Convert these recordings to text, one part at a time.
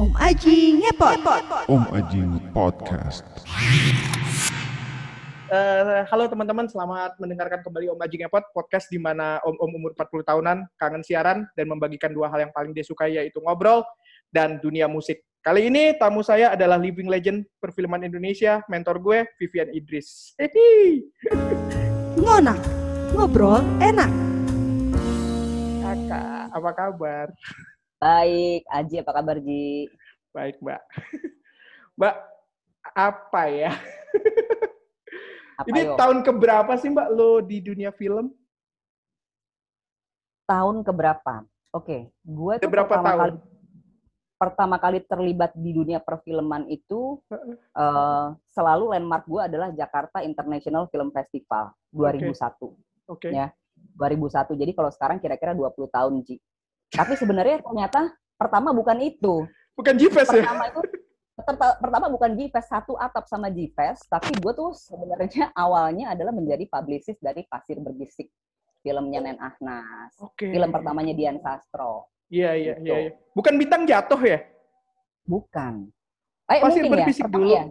Om Aji ngepot. Om Ajing Podcast. Eh, halo teman-teman, selamat mendengarkan kembali Om Aji Ngepot, podcast di mana om-om umur 40 tahunan kangen siaran dan membagikan dua hal yang paling dia sukai yaitu ngobrol dan dunia musik. Kali ini tamu saya adalah living legend perfilman Indonesia, mentor gue Vivian Idris. Hehi. Ngona. Ngobrol enak. Kakak, apa kabar? Baik, Aji apa kabar Ji? Baik, Mbak. Mbak, apa ya? Apa Ini yo? tahun keberapa sih Mbak lo di dunia film? tahun keberapa? Oke, gue Udah tuh berapa pertama tahun? kali pertama kali terlibat di dunia perfilman itu eh, selalu landmark gue adalah Jakarta International Film Festival 2001. Oke. Ya. 2001. Jadi kalau sekarang kira-kira 20 tahun, Ji. Tapi sebenarnya ternyata pertama bukan itu. Bukan Jifes ya? Pertama itu perta- pertama bukan Gfest satu atap sama Gfest, tapi gue tuh sebenarnya awalnya adalah menjadi publicist dari Pasir Berbisik filmnya Nen Ahnas. Oke. Film pertamanya Dian Sastro. Iya, iya, Gitu. iya. iya. Bukan bintang jatuh ya? Bukan. Eh, Pasir mungkin Berbisik ya. Dulu. ya.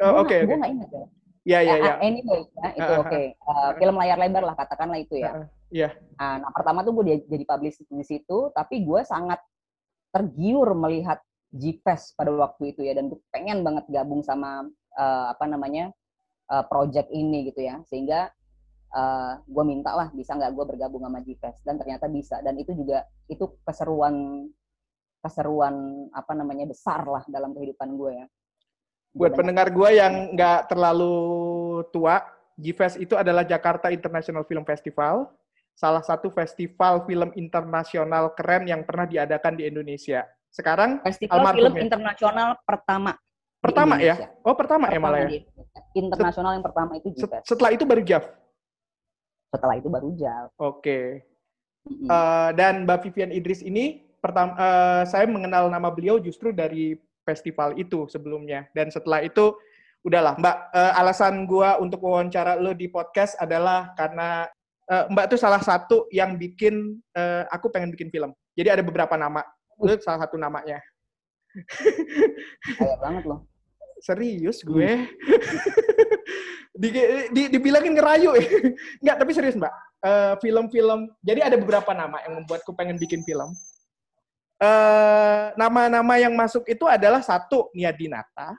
Oh, Oke, Gue oke. nggak ingat ya. Iya, Ya, iya. ah, Anyway, ya, itu Ah, ah, oke. Eh, film layar lebar lah katakanlah itu ya. Iya. Nah, nah, pertama tuh gue jadi publicist di situ, tapi gue sangat tergiur melihat G-Fest pada waktu itu ya, dan gue pengen banget gabung sama eh, apa namanya eh, project ini gitu ya, sehingga eh, gue minta lah bisa nggak gue bergabung sama G-Fest, dan ternyata bisa, dan itu juga itu keseruan keseruan apa namanya besar lah dalam kehidupan gue ya. Buat pendengar gue yang nggak terlalu tua, G-Fest itu adalah Jakarta International Film Festival, salah satu festival film internasional keren yang pernah diadakan di Indonesia. Sekarang Festival film ya? internasional pertama. pertama ya? Oh pertama, ya Pertama malah ya? di Indonesia. Internasional yang pertama itu G-Fest. Setelah itu baru JAV. Setelah itu baru JAL. Oke. Mm-mm. Eh, dan Mbak Vivian Idris ini pertama eh, saya mengenal nama beliau justru dari festival itu sebelumnya dan setelah itu udahlah Mbak eh, alasan gua untuk wawancara lo di podcast adalah karena eh, Mbak tuh salah satu yang bikin eh, aku pengen bikin film. Jadi ada beberapa nama. Lo salah satu namanya. Kaya banget loh. Serius gue. di, di, dibilangin ngerayu ya. Enggak, tapi serius Mbak. Film-film, jadi ada beberapa nama yang membuatku pengen bikin film. Eh, Nama-nama yang masuk itu adalah satu, Nia Dinata.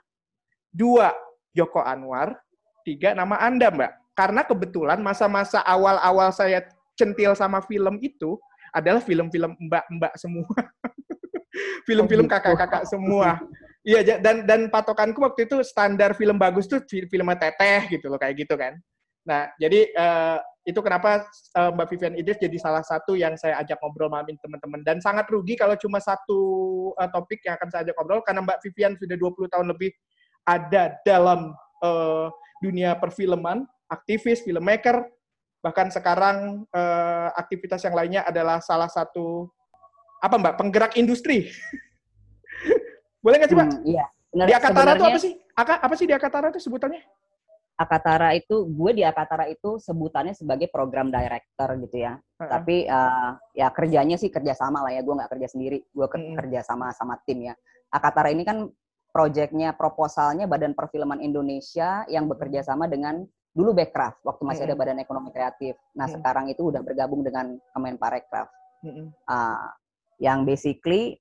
Dua, Joko Anwar. Tiga, nama Anda Mbak. Karena kebetulan masa-masa awal-awal saya centil sama film itu adalah film-film mbak-mbak semua. film-film Oh, gitu. kakak-kakak semua. Iya, dan dan patokanku waktu itu standar film bagus tuh fi- filmnya teteh gitu loh kayak gitu kan. Nah, jadi eh, itu kenapa eh, Mbak Vivian Idris jadi salah satu yang saya ajak ngobrol malam ini teman-teman dan sangat rugi kalau cuma satu eh, topik yang akan saya ajak ngobrol karena Mbak Vivian sudah 20 tahun lebih ada dalam eh, dunia perfilman, aktivis, filmmaker, bahkan sekarang eh, aktivitas yang lainnya adalah salah satu apa Mbak penggerak industri. Boleh nggak sih Mbak? Hmm, iya. Benar, Di Akatara itu apa sih? Aka, apa sih di Akatara itu sebutannya? Akatara itu, gue di Akatara itu sebutannya sebagai program director gitu ya. Heeh. Tapi eh, ya kerjanya sih kerja sama lah ya. Gue nggak kerja sendiri. Gue ke- Mm-mm. kerja sama sama tim ya. Akatara ini kan proyeknya, proposalnya Badan Perfilman Indonesia yang bekerja sama dengan dulu Bekraf waktu masih ada. Badan Ekonomi Kreatif. Nah sekarang itu udah bergabung dengan Kemenparekraf. Ah, yang basically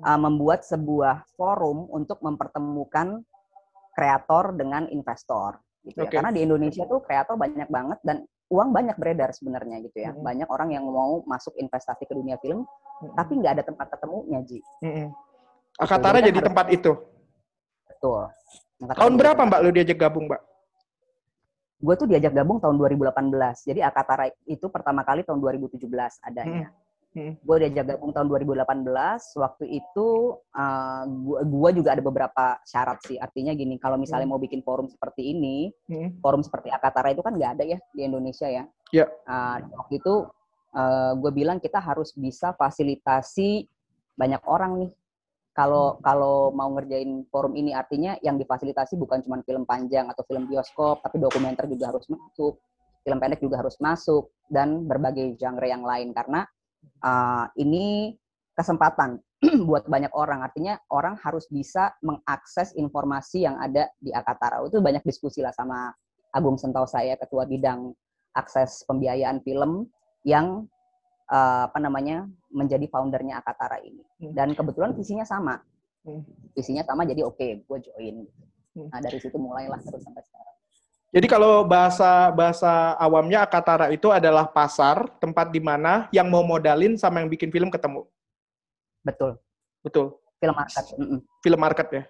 uh, membuat sebuah forum untuk mempertemukan kreator dengan investor gitu ya. Oke. Karena di Indonesia tuh kreator banyak banget dan uang banyak beredar sebenarnya gitu ya. Mhm. Banyak orang yang mau masuk investasi ke dunia film Mm-mm. tapi nggak ada tempat ketemunya, Ji. Mm-mm. Akatara Jadi kan jadi harus- tempat itu. Betul. Yang kata Tahun berapa. Mbak lu diajak gabung Mbak? Gue tuh diajak gabung tahun 2018. Jadi Akatara itu pertama kali tahun 2017 adanya. Hmm. Gue diajak gabung tahun 2018. Waktu itu uh, gua, gua juga ada beberapa syarat sih. Artinya gini, kalau misalnya Hmm. mau bikin forum seperti ini, Mm-mm. forum seperti Akatara itu kan nggak ada ya di Indonesia ya. Iya. Uh, waktu itu gue bilang kita harus bisa fasilitasi banyak orang nih. Kalau kalau mau ngerjain forum ini artinya yang difasilitasi bukan cuma film panjang atau film bioskop, tapi dokumenter juga harus masuk, film pendek juga harus masuk dan berbagai genre yang lain karena uh, ini kesempatan buat banyak orang. Artinya orang harus bisa mengakses informasi yang ada di Akatara. Itu banyak diskusi lah sama Agung Sentau saya, ketua bidang akses pembiayaan film yang uh, apa namanya menjadi foundernya Akatara ini. Hmm. Dan kebetulan visinya sama. Hmm. Visinya sama jadi oke, okay, gue join. Hmm. Nah dari situ mulailah terus sampai sekarang. Jadi kalau bahasa bahasa awamnya Akatara itu adalah pasar tempat di mana yang mau modalin sama yang bikin film ketemu. Betul. Betul. Film market. Mm -mm. Film market ya.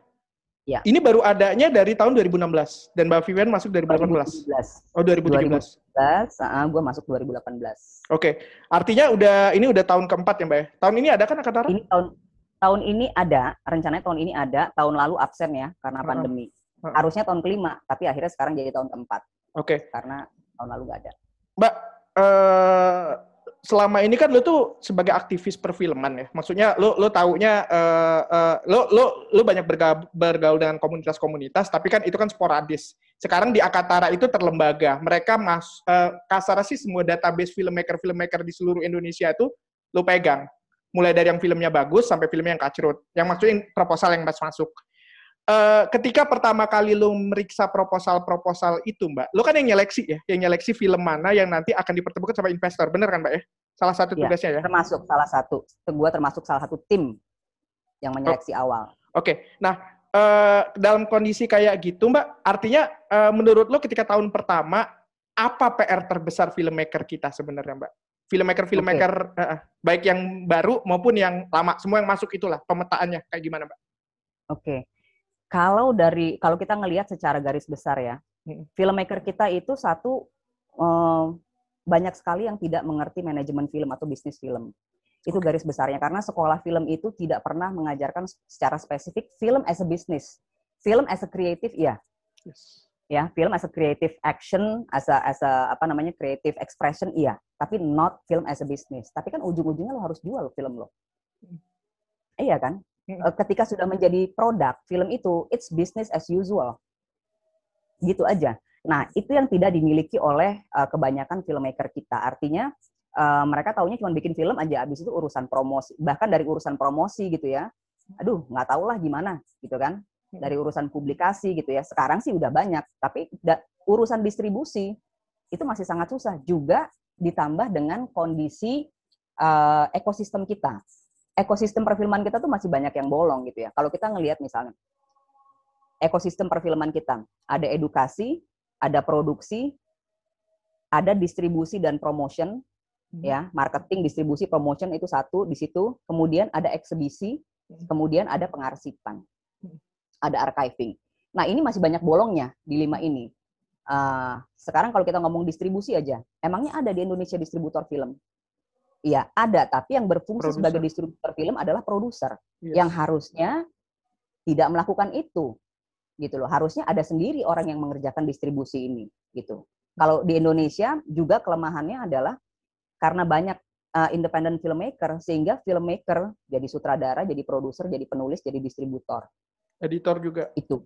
Ya. Ini baru adanya dari tahun 2016 dan Mbak Vivian masuk 2018. 2017. Oh 2017. 2017, uh, gue masuk 2018. Oke, artinya udah ini udah tahun keempat ya Mbak ya? Tahun ini ada kan Akatara? Ini tahun tahun ini ada, rencananya tahun ini ada, tahun lalu absen ya karena Uh-uh. pandemi. Harusnya tahun kelima, tapi akhirnya sekarang jadi tahun keempat Oke, karena tahun lalu nggak ada. Mbak, eh, selama ini kan lo tuh sebagai aktivis perfilman ya. Maksudnya lo lo taunya eh, eh, lo lo lo banyak bergaul, bergaul dengan komunitas-komunitas, tapi kan itu kan sporadis. Sekarang di Akatara itu terlembaga. Mereka mas eh, kasar sih semua database filmmaker-filmmaker di seluruh Indonesia itu lo pegang. Mulai dari yang filmnya bagus sampai filmnya yang kacrut. Yang maksudnya proposal yang mas masuk. Eh, ketika pertama kali lo meriksa proposal-proposal itu, Mbak, lo kan yang nyeleksi ya, yang nyeleksi film mana yang nanti akan dipertemukan sama investor, bener kan, Mbak ya? Salah satu Iya. tugasnya ya. Termasuk salah satu, gue termasuk salah satu tim yang menyeleksi awal. Oke, nah eh, dalam kondisi kayak gitu, Mbak, artinya eh, menurut lo ketika tahun pertama apa PR terbesar filmmaker kita sebenarnya, Mbak? Filmmaker-filmmaker eh, eh, baik yang baru maupun yang lama, semua yang masuk itulah pemetaannya kayak gimana, Mbak? Oke. Kalau dari kalau kita ngelihat secara garis besar ya, filmmaker kita itu satu eh, banyak sekali yang tidak mengerti manajemen film atau bisnis film. Itu garis besarnya karena sekolah film itu tidak pernah mengajarkan secara spesifik film as a business. Film as a creative iya, Yes. ya, film as a creative action, as a as a apa namanya creative expression iya, tapi not film as a business. Tapi kan ujung-ujungnya lo harus jual film lo. Iya kan? Eh, Ketika sudah menjadi produk film itu, it's business as usual. Gitu aja. Nah, itu yang tidak dimiliki oleh eh, kebanyakan filmmaker kita. Artinya eh, mereka taunya cuma bikin film aja, habis itu urusan promosi. Bahkan dari urusan promosi gitu ya. Aduh, nggak tahu lah gimana gitu kan. Dari urusan publikasi gitu ya. Sekarang sih udah banyak, tapi da- urusan distribusi itu masih sangat susah. Juga ditambah dengan kondisi eh, ekosistem kita. Ekosistem perfilman kita tuh masih banyak yang bolong gitu ya. Kalau kita ngelihat misalnya ekosistem perfilman kita, ada edukasi, ada produksi, ada distribusi dan promotion, Hmm. ya, marketing, distribusi, promotion itu satu di situ. Kemudian ada eksibisi, Hmm. kemudian ada pengarsipan, Hmm. ada archiving. Nah ini masih banyak bolongnya di lima ini. Ah, sekarang kalau kita ngomong distribusi aja, emangnya ada di Indonesia distributor film? Iya, ada, tapi yang berfungsi Produser. sebagai distributor film adalah produser Yes. yang harusnya tidak melakukan itu gitu loh harusnya ada sendiri orang yang mengerjakan distribusi ini gitu kalau di Indonesia juga kelemahannya adalah karena banyak uh, independent filmmaker sehingga filmmaker jadi sutradara jadi produser jadi penulis jadi distributor editor juga. itu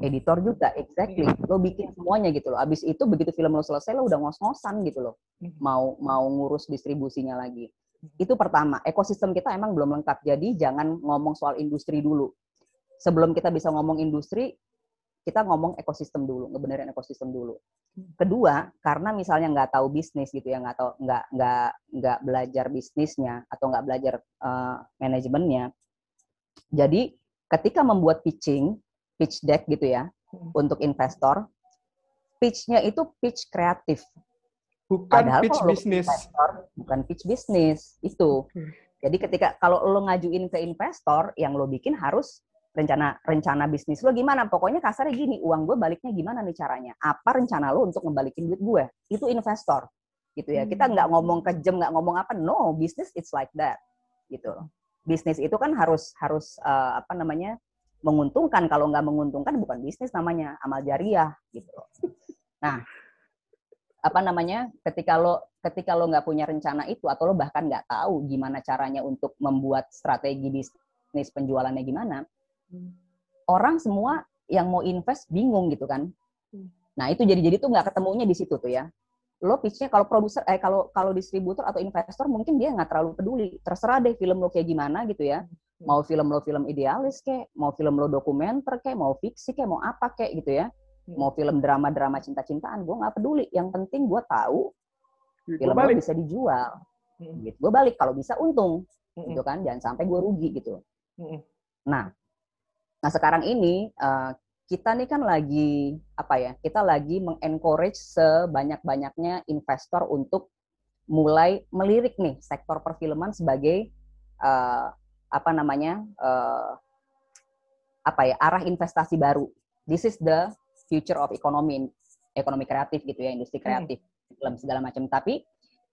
editor juga exactly. Lo bikin semuanya gitu loh. Abis itu begitu film lo selesai lo udah ngos-ngosan gitu loh. Mau mau ngurus distribusinya lagi. Itu pertama. Ekosistem kita emang belum lengkap. Jadi jangan ngomong soal industri dulu. Sebelum kita bisa ngomong industri kita ngomong ekosistem dulu ngebenerin ekosistem dulu. Kedua karena misalnya nggak tahu bisnis gitu ya nggak tahu nggak nggak nggak belajar bisnisnya atau nggak belajar eh, manajemennya. Jadi ketika membuat pitching pitch deck gitu ya Hmm. untuk investor pitch-nya itu pitch kreatif Bukan Padahal pitch bisnis. investor, bukan pitch bisnis itu. Oke. Jadi ketika kalau lo ngajuin ke investor, yang lo bikin harus rencana rencana bisnis lo gimana? Pokoknya kasarnya gini, uang gue baliknya gimana nih caranya? Apa rencana lo untuk ngebalikin duit gue? Itu investor, gitu ya. Kita nggak ngomong kejem, nggak ngomong apa. No, bisnis it's like that, gitu. Bisnis itu kan harus harus eh, apa namanya menguntungkan. Kalau nggak menguntungkan bukan bisnis namanya, amal jariah, gitu. loh. Nah, apa namanya ketika lo ketika lo nggak punya rencana itu atau lo bahkan nggak tahu gimana caranya untuk membuat strategi bisnis penjualannya gimana orang semua yang mau invest bingung gitu kan Hmm. nah itu jadi jadi tuh nggak ketemunya di situ tuh ya lo pitchnya kalau produser eh kalau kalau distributor atau investor mungkin dia nggak terlalu peduli terserah deh film lo kayak gimana gitu ya Hmm. Mau film lo film idealis kayak mau film lo dokumenter kayak mau fiksi kayak mau apa kayak gitu ya. Hmm. mau film drama drama cinta cintaan gue nggak peduli. Yang penting gue tahu Duit film balik. bisa dijual. Mm, gitu gue balik. Kalau bisa untung mm, gitu kan. Jangan sampai gue rugi gitu. Mm, Nah, nah sekarang ini eh, kita nih kan lagi apa ya? Kita lagi mengencourage sebanyak-banyaknya investor untuk mulai melirik nih sektor perfilman sebagai eh, apa namanya eh, apa ya arah investasi baru. This is the future of economy, ekonomi kreatif gitu ya, industri kreatif, film segala macam. Tapi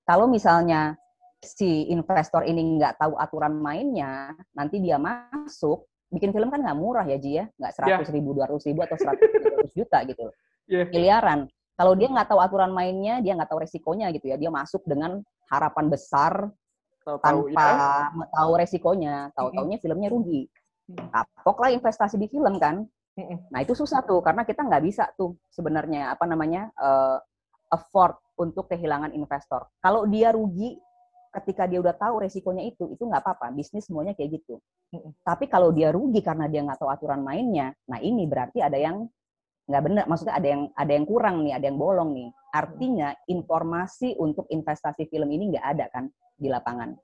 kalau misalnya si investor ini nggak tahu aturan mainnya, nanti dia masuk, bikin film kan nggak murah ya Ji ya, nggak seratus ribu, dua ribu atau seratus juta gitu, Iya. miliaran. Kalau dia nggak tahu aturan mainnya, dia nggak tahu resikonya gitu ya, dia masuk dengan harapan besar Tahu-tahu tanpa ya. tahu resikonya, tahu taunya filmnya rugi. Kapok lah investasi di film kan. Nah itu susah tuh karena kita nggak bisa tuh sebenarnya apa namanya eh, afford untuk kehilangan investor. Kalau dia rugi ketika dia udah tahu resikonya itu, itu nggak apa-apa. Bisnis semuanya kayak gitu. Tapi kalau dia rugi karena dia nggak tahu aturan mainnya, nah ini berarti ada yang nggak benar. Maksudnya ada yang ada yang kurang nih, ada yang bolong nih. Artinya informasi untuk investasi film ini nggak ada kan di lapangan.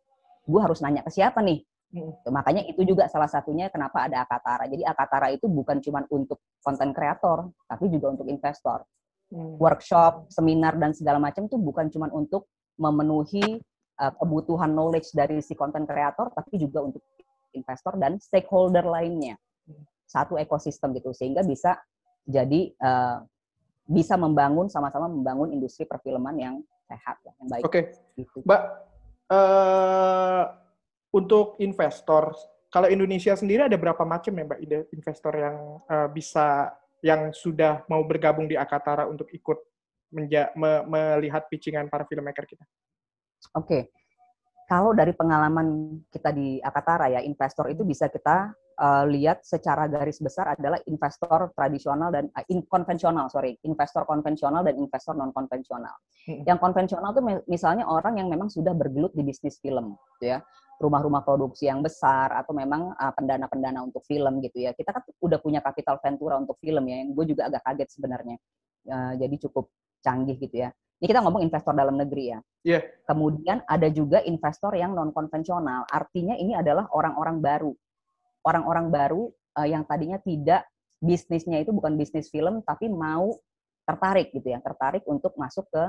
Gue harus nanya ke siapa nih? Mm. Tuh, Makanya itu juga salah satunya kenapa ada Akatara. Jadi Akatara itu bukan cuma untuk konten kreator, tapi juga untuk investor. Mm. Workshop, seminar dan segala macam tuh bukan cuma untuk memenuhi uh, kebutuhan knowledge dari si konten kreator, tapi juga untuk investor dan stakeholder lainnya. Satu ekosistem gitu sehingga bisa jadi uh, bisa membangun sama-sama membangun industri perfilman yang sehat ya, yang baik. Oke, Gitu. Mbak, eh, untuk investor, kalau Indonesia sendiri ada berapa macam ya Mbak ide investor yang eh, bisa yang sudah mau bergabung di Akatara untuk ikut menja- me- melihat pitchingan para filmmaker kita? Oke, kalau dari pengalaman kita di Akatara ya, investor itu bisa kita uh, lihat secara garis besar adalah investor tradisional dan uh, in- konvensional, sorry, investor konvensional dan investor non konvensional. Hmm. Yang konvensional itu mi- misalnya orang yang memang sudah bergelut di bisnis film, gitu ya, rumah-rumah produksi yang besar atau memang uh, pendana-pendana untuk film gitu ya. Kita kan udah punya capital ventura untuk film ya, yang gue juga agak kaget sebenarnya. Uh, jadi cukup canggih gitu ya. Ini kita ngomong investor dalam negeri ya. Iya. Kemudian ada juga investor yang non konvensional. Artinya ini adalah orang-orang baru. Orang-orang baru eh, yang tadinya tidak bisnisnya itu bukan bisnis film tapi mau tertarik gitu ya, tertarik untuk masuk ke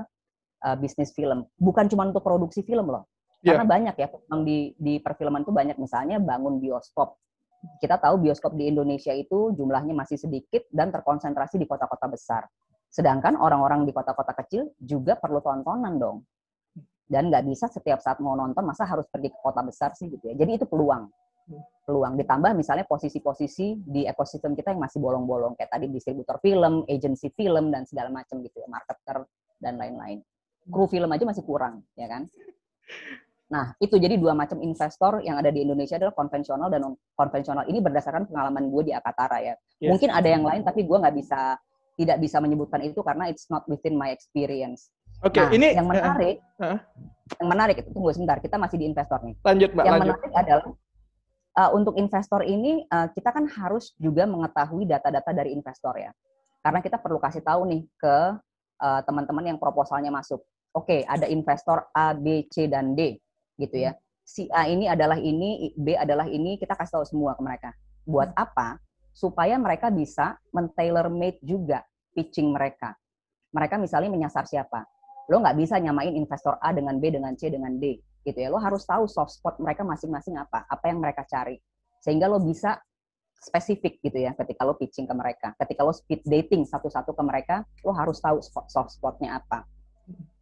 eh, bisnis film. Bukan cuma untuk produksi film loh. Iya. Karena banyak ya memang di di perfilman itu banyak misalnya bangun bioskop. Kita tahu bioskop di Indonesia itu jumlahnya masih sedikit dan terkonsentrasi di kota-kota besar. Sedangkan orang-orang di kota-kota kecil juga perlu tontonan dong. Dan nggak bisa setiap saat mau nonton, masa harus pergi ke kota besar sih gitu ya. Jadi itu peluang. Peluang. Ditambah misalnya posisi-posisi di ekosistem kita yang masih bolong-bolong. Kayak tadi distributor film, agency film, dan segala macam gitu ya. Marketer, dan lain-lain. Kru film aja masih kurang, ya kan? Nah, itu jadi dua macam investor yang ada di Indonesia adalah konvensional dan non konvensional. Ini berdasarkan pengalaman gue di Akatara ya. Yes. Mungkin ada yang lain, tapi gue nggak bisa tidak bisa menyebutkan itu karena it's not within my experience. Oke, nah, ini yang menarik, eh, yang menarik itu tunggu sebentar, kita masih di investor nih. lanjut Mbak, yang lanjut. menarik adalah uh, untuk investor ini uh, kita kan harus juga mengetahui data-data dari investor ya, karena kita perlu kasih tahu nih ke uh, teman-teman yang proposalnya masuk. Oke, ada investor A, B, C dan D gitu ya. Si A ini adalah ini, B adalah ini, kita kasih tahu semua ke mereka. Buat apa? Supaya mereka bisa men-tailor made juga pitching mereka. Mereka misalnya menyasar siapa? Lo nggak bisa nyamain investor A dengan B dengan C dengan D gitu ya. Lo harus tahu soft spot mereka masing-masing apa, apa yang mereka cari. Sehingga lo bisa spesifik gitu ya ketika lo pitching ke mereka. Ketika lo speed dating satu-satu ke mereka, lo harus tahu spot, soft spotnya apa.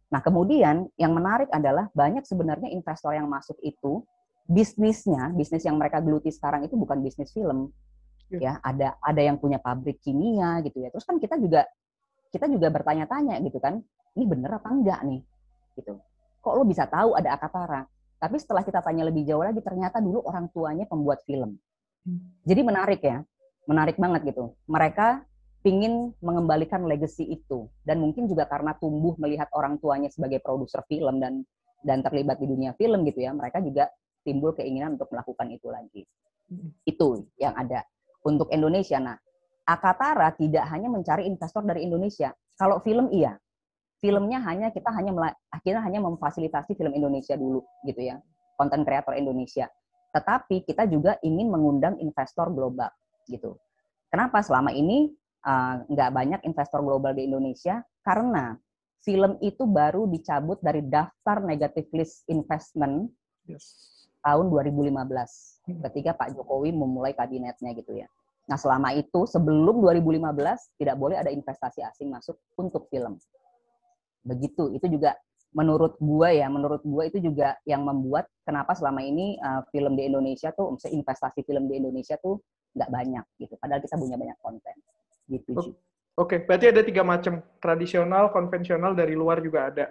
Nah, kemudian yang menarik adalah banyak sebenarnya investor yang masuk itu bisnisnya, bisnis yang mereka geluti sekarang itu bukan bisnis film. Ya, ada ada yang punya pabrik kimia gitu ya. Terus kan kita juga kita juga bertanya-tanya gitu kan, ini bener apa enggak nih? Gitu. Kok lo bisa tahu ada Akatara? Tapi setelah kita tanya lebih jauh lagi ternyata dulu orang tuanya pembuat film. Jadi menarik ya. Menarik banget gitu. Mereka pingin mengembalikan legacy itu dan mungkin juga karena tumbuh melihat orang tuanya sebagai produser film dan dan terlibat di dunia film gitu ya mereka juga timbul keinginan untuk melakukan itu lagi itu yang ada untuk Indonesia nah Akatara tidak hanya mencari investor dari Indonesia kalau film iya filmnya hanya kita hanya akhirnya hanya memfasilitasi film Indonesia dulu gitu ya konten kreator Indonesia tetapi kita juga ingin mengundang investor global gitu kenapa selama ini uh, nggak banyak investor global di Indonesia karena film itu baru dicabut dari daftar negative list investment yes. tahun 2015 hmm. ketika Pak Jokowi memulai kabinetnya gitu ya. Nah selama itu sebelum 2015 tidak boleh ada investasi asing masuk untuk film. Begitu itu juga menurut gua ya, menurut gua itu juga yang membuat kenapa selama ini uh, film di Indonesia tuh, investasi film di Indonesia tuh nggak banyak gitu. Padahal kita punya banyak konten gitu. Oke, okay. berarti ada tiga macam tradisional, konvensional, dari luar juga ada.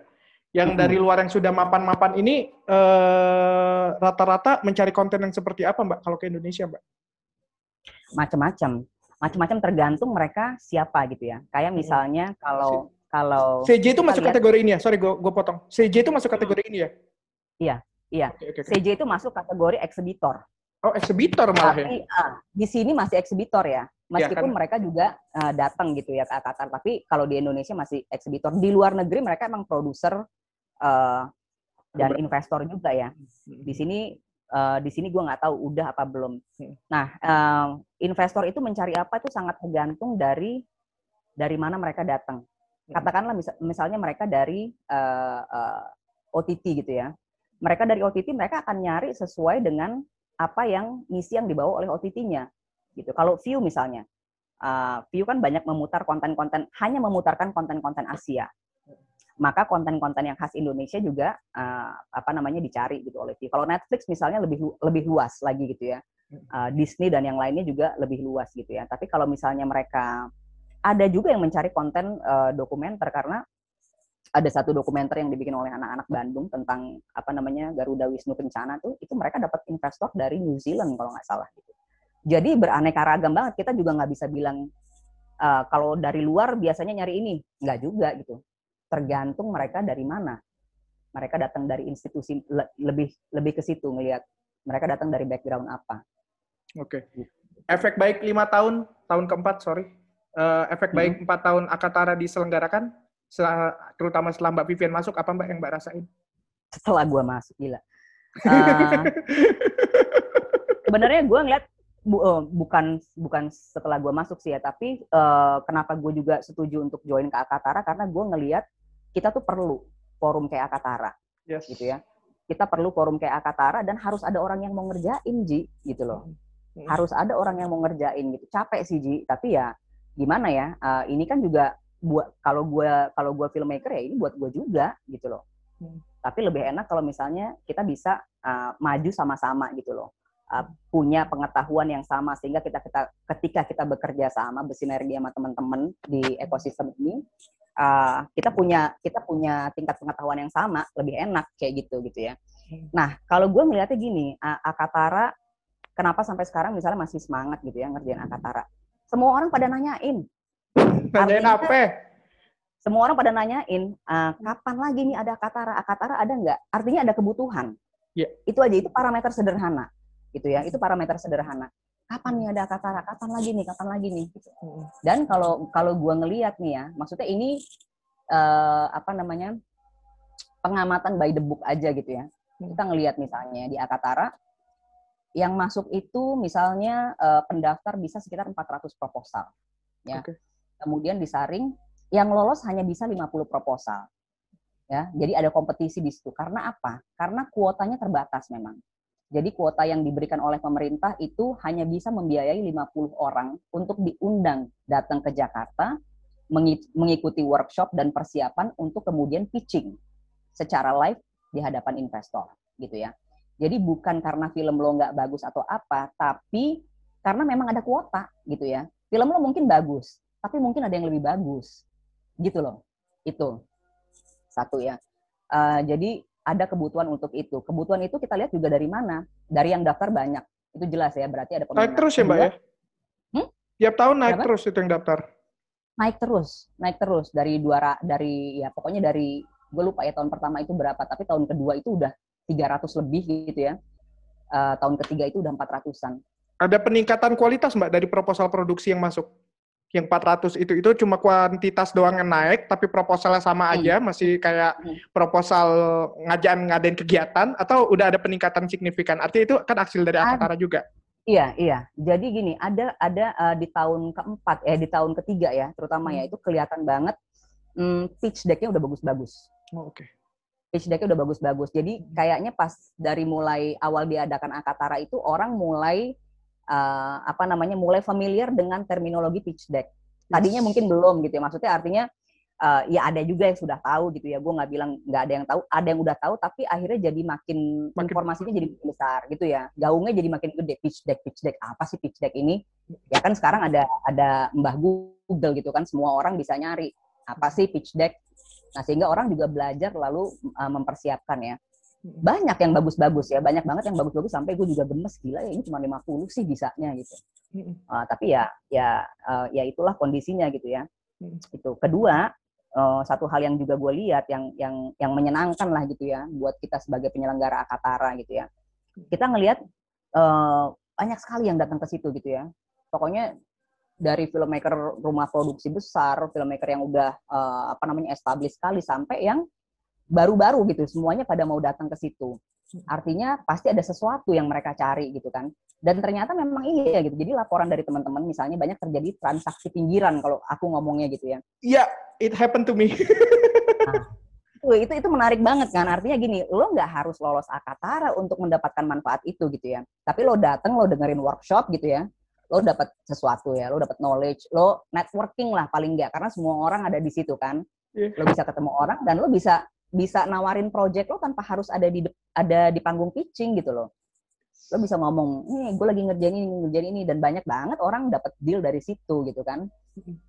Yang hmm. dari luar yang sudah mapan-mapan ini eh, rata-rata uh, mencari konten yang seperti apa, Mbak? Kalau ke Indonesia, Mbak? Macam-macam, macam-macam tergantung mereka siapa gitu ya. Kayak misalnya kalau kalau CJ itu masuk lihat, kategori ini ya? Sorry, gue potong. CJ itu masuk kategori ini ya? Iya, iya. Okay, okay, okay. CJ itu masuk kategori eksibitor. Oh, eksibitor malah ya? Tapi, ya? Uh, di sini masih eksibitor ya. Iya, Meskipun ya, kan? mereka juga uh, datang gitu ya ke Qatar, tapi kalau di Indonesia masih eksibitor. Di luar negeri mereka emang produser uh, dan investor juga ya. Hmm. Di sini uh, di sini gue nggak tahu udah apa belum. Hmm. Nah, uh, investor itu mencari apa itu sangat tergantung dari dari mana mereka datang. Katakanlah mis misalnya mereka dari uh, uh, OTT gitu ya. Mereka dari OTT mereka akan nyari sesuai dengan apa yang misi yang dibawa oleh OTT-nya gitu. Kalau View misalnya, uh, View kan banyak memutar konten-konten hanya memutarkan konten-konten Asia. Maka konten-konten yang khas Indonesia juga uh, apa namanya dicari gitu oleh View. Kalau Netflix misalnya lebih lebih luas lagi gitu ya. Uh, Disney dan yang lainnya juga lebih luas gitu ya. Tapi kalau misalnya mereka ada juga yang mencari konten uh, dokumenter karena ada satu dokumenter yang dibikin oleh anak-anak Bandung tentang apa namanya Garuda Wisnu Kencana tuh itu mereka dapat investor dari New Zealand kalau nggak salah gitu. Jadi beraneka ragam banget kita juga nggak bisa bilang uh, kalau dari luar biasanya nyari ini nggak juga gitu. Tergantung mereka dari mana. Mereka datang dari institusi lebih lebih ke situ ngelihat mereka datang dari background apa. Oke. Okay. Efek baik lima tahun tahun keempat sorry. Uh, efek baik hmm. empat tahun Akatara diselenggarakan setelah, terutama setelah Mbak Vivian masuk, apa Mbak yang Mbak rasain? Setelah gue masuk, gila. Uh, sebenarnya gue ngeliat bu, uh, bukan bukan setelah gue masuk sih ya, tapi uh, kenapa gue juga setuju untuk join ke Akatara karena gue ngeliat kita tuh perlu forum kayak Akatara, yes. gitu ya. Kita perlu forum kayak Akatara dan harus ada orang yang mau ngerjain Ji, gitu loh. Hmm. Harus ada orang yang mau ngerjain gitu. Capek sih Ji, tapi ya gimana ya? Uh, ini kan juga buat kalau gue kalau gue filmmaker ya ini buat gue juga gitu loh hmm. tapi lebih enak kalau misalnya kita bisa uh, maju sama-sama gitu loh uh, punya pengetahuan yang sama sehingga kita kita ketika kita bekerja sama bersinergi sama teman-teman di ekosistem ini uh, kita punya kita punya tingkat pengetahuan yang sama lebih enak kayak gitu gitu ya hmm. nah kalau gue melihatnya gini uh, Akatara kenapa sampai sekarang misalnya masih semangat gitu ya ngerjain Akatara semua orang pada nanyain Nanyain apa? Semua orang pada nanyain, uh, kapan lagi nih ada Katara? Katara ada nggak? Artinya ada kebutuhan. Yeah. Itu aja, itu parameter sederhana. Gitu ya, itu parameter sederhana. Kapan nih ada Katara? Kapan lagi nih? Kapan lagi nih? Gitu. Dan kalau kalau gue ngeliat nih ya, maksudnya ini uh, apa namanya pengamatan by the book aja gitu ya. Kita ngelihat misalnya di Akatara, yang masuk itu misalnya uh, pendaftar bisa sekitar 400 proposal. Ya. Okay kemudian disaring yang lolos hanya bisa 50 proposal. Ya, jadi ada kompetisi di situ. Karena apa? Karena kuotanya terbatas memang. Jadi kuota yang diberikan oleh pemerintah itu hanya bisa membiayai 50 orang untuk diundang datang ke Jakarta, mengikuti workshop dan persiapan untuk kemudian pitching secara live di hadapan investor, gitu ya. Jadi bukan karena film lo nggak bagus atau apa, tapi karena memang ada kuota, gitu ya. Film lo mungkin bagus, tapi mungkin ada yang lebih bagus gitu loh. Itu. Satu ya. Uh, jadi ada kebutuhan untuk itu. Kebutuhan itu kita lihat juga dari mana? Dari yang daftar banyak. Itu jelas ya berarti ada naik terus ya mbak ya? Hmm? tiap tahun naik Kenapa? terus itu yang daftar? Naik terus, naik terus. Dari dua dari ya pokoknya dari gue lupa ya tahun pertama itu berapa, tapi tahun kedua itu udah 300 lebih gitu ya. Eh, tahun ketiga itu udah 400-an. Ada peningkatan kualitas Mbak dari proposal produksi yang masuk? Yang 400 itu itu cuma kuantitas doang yang naik, tapi proposalnya sama Hmm. aja, masih kayak Hmm. proposal ngajaan ngadain kegiatan, atau udah ada peningkatan signifikan? Artinya itu kan hasil dari. Akatara juga. Iya, iya. Jadi gini, ada ada eh, di tahun keempat, eh di tahun ketiga ya, terutama ya Hmm. itu kelihatan banget hmm, pitch deck-nya udah bagus-bagus. Oh, Oke. Pitch deck-nya udah bagus-bagus. Jadi Hmm. kayaknya pas dari mulai awal diadakan Akatara itu orang mulai eh, apa namanya mulai familiar dengan terminologi pitch deck. Tadinya mungkin belum gitu ya. Maksudnya artinya eh, ya ada juga yang sudah tahu gitu ya. Gue nggak bilang nggak ada yang tahu, ada yang udah tahu tapi akhirnya jadi makin, Makin- informasinya jadi makin besar gitu ya. Gaungnya jadi makin gede pitch deck, pitch deck apa sih pitch deck ini? Ya kan sekarang ada ada Mbah Google gitu kan semua orang bisa nyari apa sih pitch deck. Nah, sehingga orang juga belajar lalu uh, mempersiapkan ya. Banyak yang bagus-bagus ya, banyak banget yang bagus-bagus sampai gue juga gemes gila ya ini cuma 50 sih bisanya gitu. Uh, tapi ya ya uh, ya itulah kondisinya gitu ya. Itu. Kedua, uh, satu hal yang juga gue lihat yang yang yang menyenangkan lah gitu ya buat kita sebagai penyelenggara Akatara gitu ya. Kita ngelihat uh, banyak sekali yang datang ke situ gitu ya. Pokoknya dari filmmaker rumah produksi besar, filmmaker yang udah uh, apa namanya established sekali sampai yang baru-baru gitu, semuanya pada mau datang ke situ. Artinya pasti ada sesuatu yang mereka cari gitu kan. Dan ternyata memang iya gitu. Jadi laporan dari teman-teman misalnya banyak terjadi transaksi pinggiran kalau aku ngomongnya gitu ya. Iya, it happened to me. Tuh, itu itu menarik banget kan. Artinya gini, lo nggak harus lolos Akatara untuk mendapatkan manfaat itu gitu ya. Tapi lo datang, lo dengerin workshop gitu ya. Lo dapat sesuatu ya, lo dapat knowledge, lo networking lah paling nggak karena semua orang ada di situ kan. Iya. Lo bisa ketemu orang dan lo bisa bisa nawarin project lo tanpa harus ada di ada di panggung pitching gitu loh. Lo bisa ngomong, nih gue lagi ngerjain ini, ngerjain ini dan banyak banget orang dapat deal dari situ gitu kan.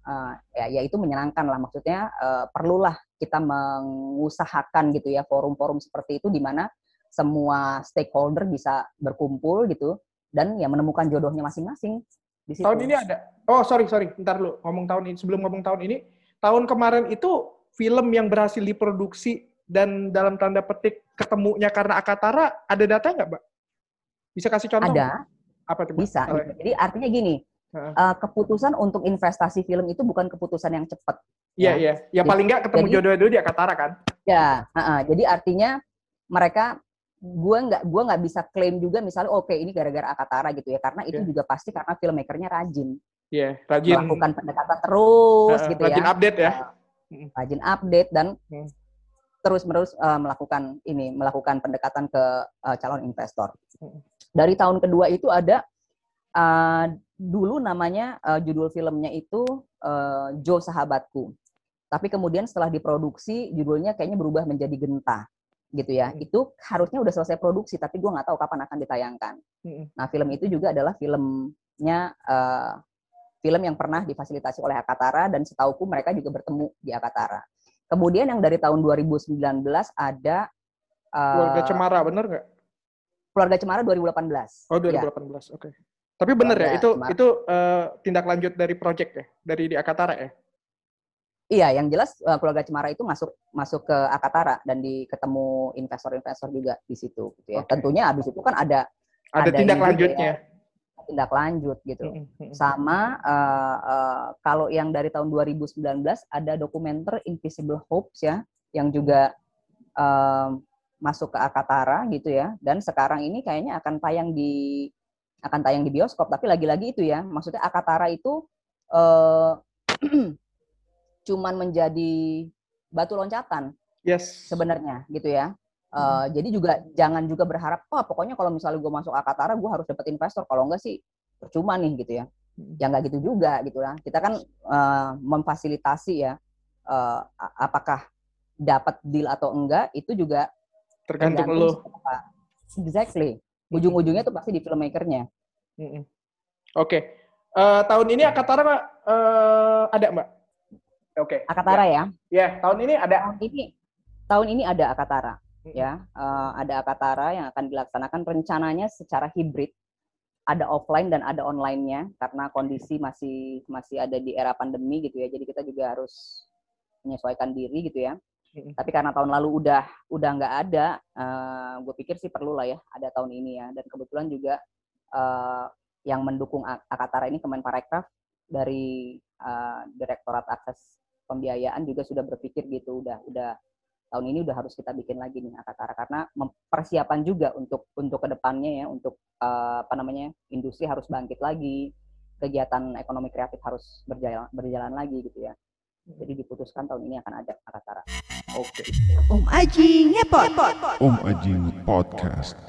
Uh, ya, ya itu menyenangkan lah maksudnya uh, perlulah kita mengusahakan gitu ya forum-forum seperti itu di mana semua stakeholder bisa berkumpul gitu dan ya menemukan jodohnya masing-masing di situ. Tahun ini ada. Oh, sorry, sorry. Ntar lu ngomong tahun ini. Sebelum ngomong tahun ini, tahun kemarin itu film yang berhasil diproduksi dan dalam tanda petik ketemunya karena Akatara, ada data nggak, Mbak? Bisa kasih contoh? ada Apa Mbak? bisa. Oh, gitu. Jadi artinya gini, uh, keputusan untuk investasi film itu bukan keputusan yang cepat. Iya, iya. Ya paling nggak ketemu jodohnya dulu di Akatara kan? Ya, uh-uh. jadi artinya mereka gua nggak gua nggak bisa klaim juga misalnya oke ini gara-gara Akatara gitu ya karena itu Iya. juga pasti karena filmmakernya rajin Iya, rajin. melakukan pendekatan terus Heeh, gitu rajin ya update ya. rajin update dan Hmm. terus menerus melakukan ini melakukan pendekatan ke uh, calon investor Hmm. dari tahun kedua itu ada uh, dulu namanya uh, judul filmnya itu uh, Joe Sahabatku tapi kemudian setelah diproduksi judulnya kayaknya berubah menjadi Genta gitu ya Hmm. itu harusnya udah selesai produksi tapi gua nggak tahu kapan akan ditayangkan Mm-mm. nah film itu juga adalah filmnya uh, film yang pernah difasilitasi oleh Akatara dan setauku mereka juga bertemu di Akatara kemudian yang dari tahun 2019 ada uh, Keluarga Cemara, bener nggak? Keluarga Cemara 2018 Oh, Ya. 2018. Oke. Tapi bener ya, Keluarga itu Cemara. itu eh, tindak lanjut dari project ya, dari di Akatara ya. Iya, yang jelas uh, keluarga Cemara itu masuk masuk ke Akatara dan di ketemu investor-investor juga di situ gitu ya. Oke. Tentunya habis itu kan ada Ada, Ada tindak lanjutnya. tindak lanjut gitu. Sama uh, uh, kalau yang dari tahun 2019 ada dokumenter Invisible Hopes ya yang juga um, masuk ke Akatara gitu ya. Dan sekarang ini kayaknya akan tayang di akan tayang di bioskop tapi lagi-lagi itu ya. Maksudnya Akatara itu uh, cuman menjadi batu loncatan Yes. sebenarnya gitu ya. Uh, Jadi juga jangan juga berharap, oh pokoknya kalau misalnya gue masuk Akatara, gue harus dapat investor. Kalau enggak sih percuma nih gitu ya. Hmm. Ya nggak gitu juga gitu lah. Kita kan uh, memfasilitasi ya, uh, apakah dapat deal atau enggak itu juga Tergantung tergantung lo. Exactly. Ujung-ujungnya tuh pasti di filmmakernya. Mm-mm. Oke. Eh, tahun ini Akatara eh, ada mbak? Oke. Akatara ya. Ya, tahun ini ada. Tahun ini tahun ini ada Akatara Mm. ya. Uh, ada Akatara yang akan dilaksanakan rencananya secara hibrid ada offline dan ada online-nya karena kondisi masih masih ada di era pandemi gitu ya. Jadi kita juga harus menyesuaikan diri gitu ya. Tapi karena tahun lalu udah udah nggak ada, uh, gue pikir sih perlu lah ya ada tahun ini ya. Dan kebetulan juga uh, yang mendukung Ak- Akatara ini Kemenparekraf dari uh, Direktorat Akses Pembiayaan juga sudah berpikir gitu, udah udah tahun ini udah harus kita bikin lagi nih Akatara karena persiapan juga untuk untuk ke depannya ya untuk uh, apa namanya industri harus bangkit lagi, kegiatan ekonomi kreatif harus berjalan berjalan lagi gitu ya. Jadi diputuskan tahun ini akan ada Akatara. Oke. Om Aji ngepot. Om Ajing Podcast.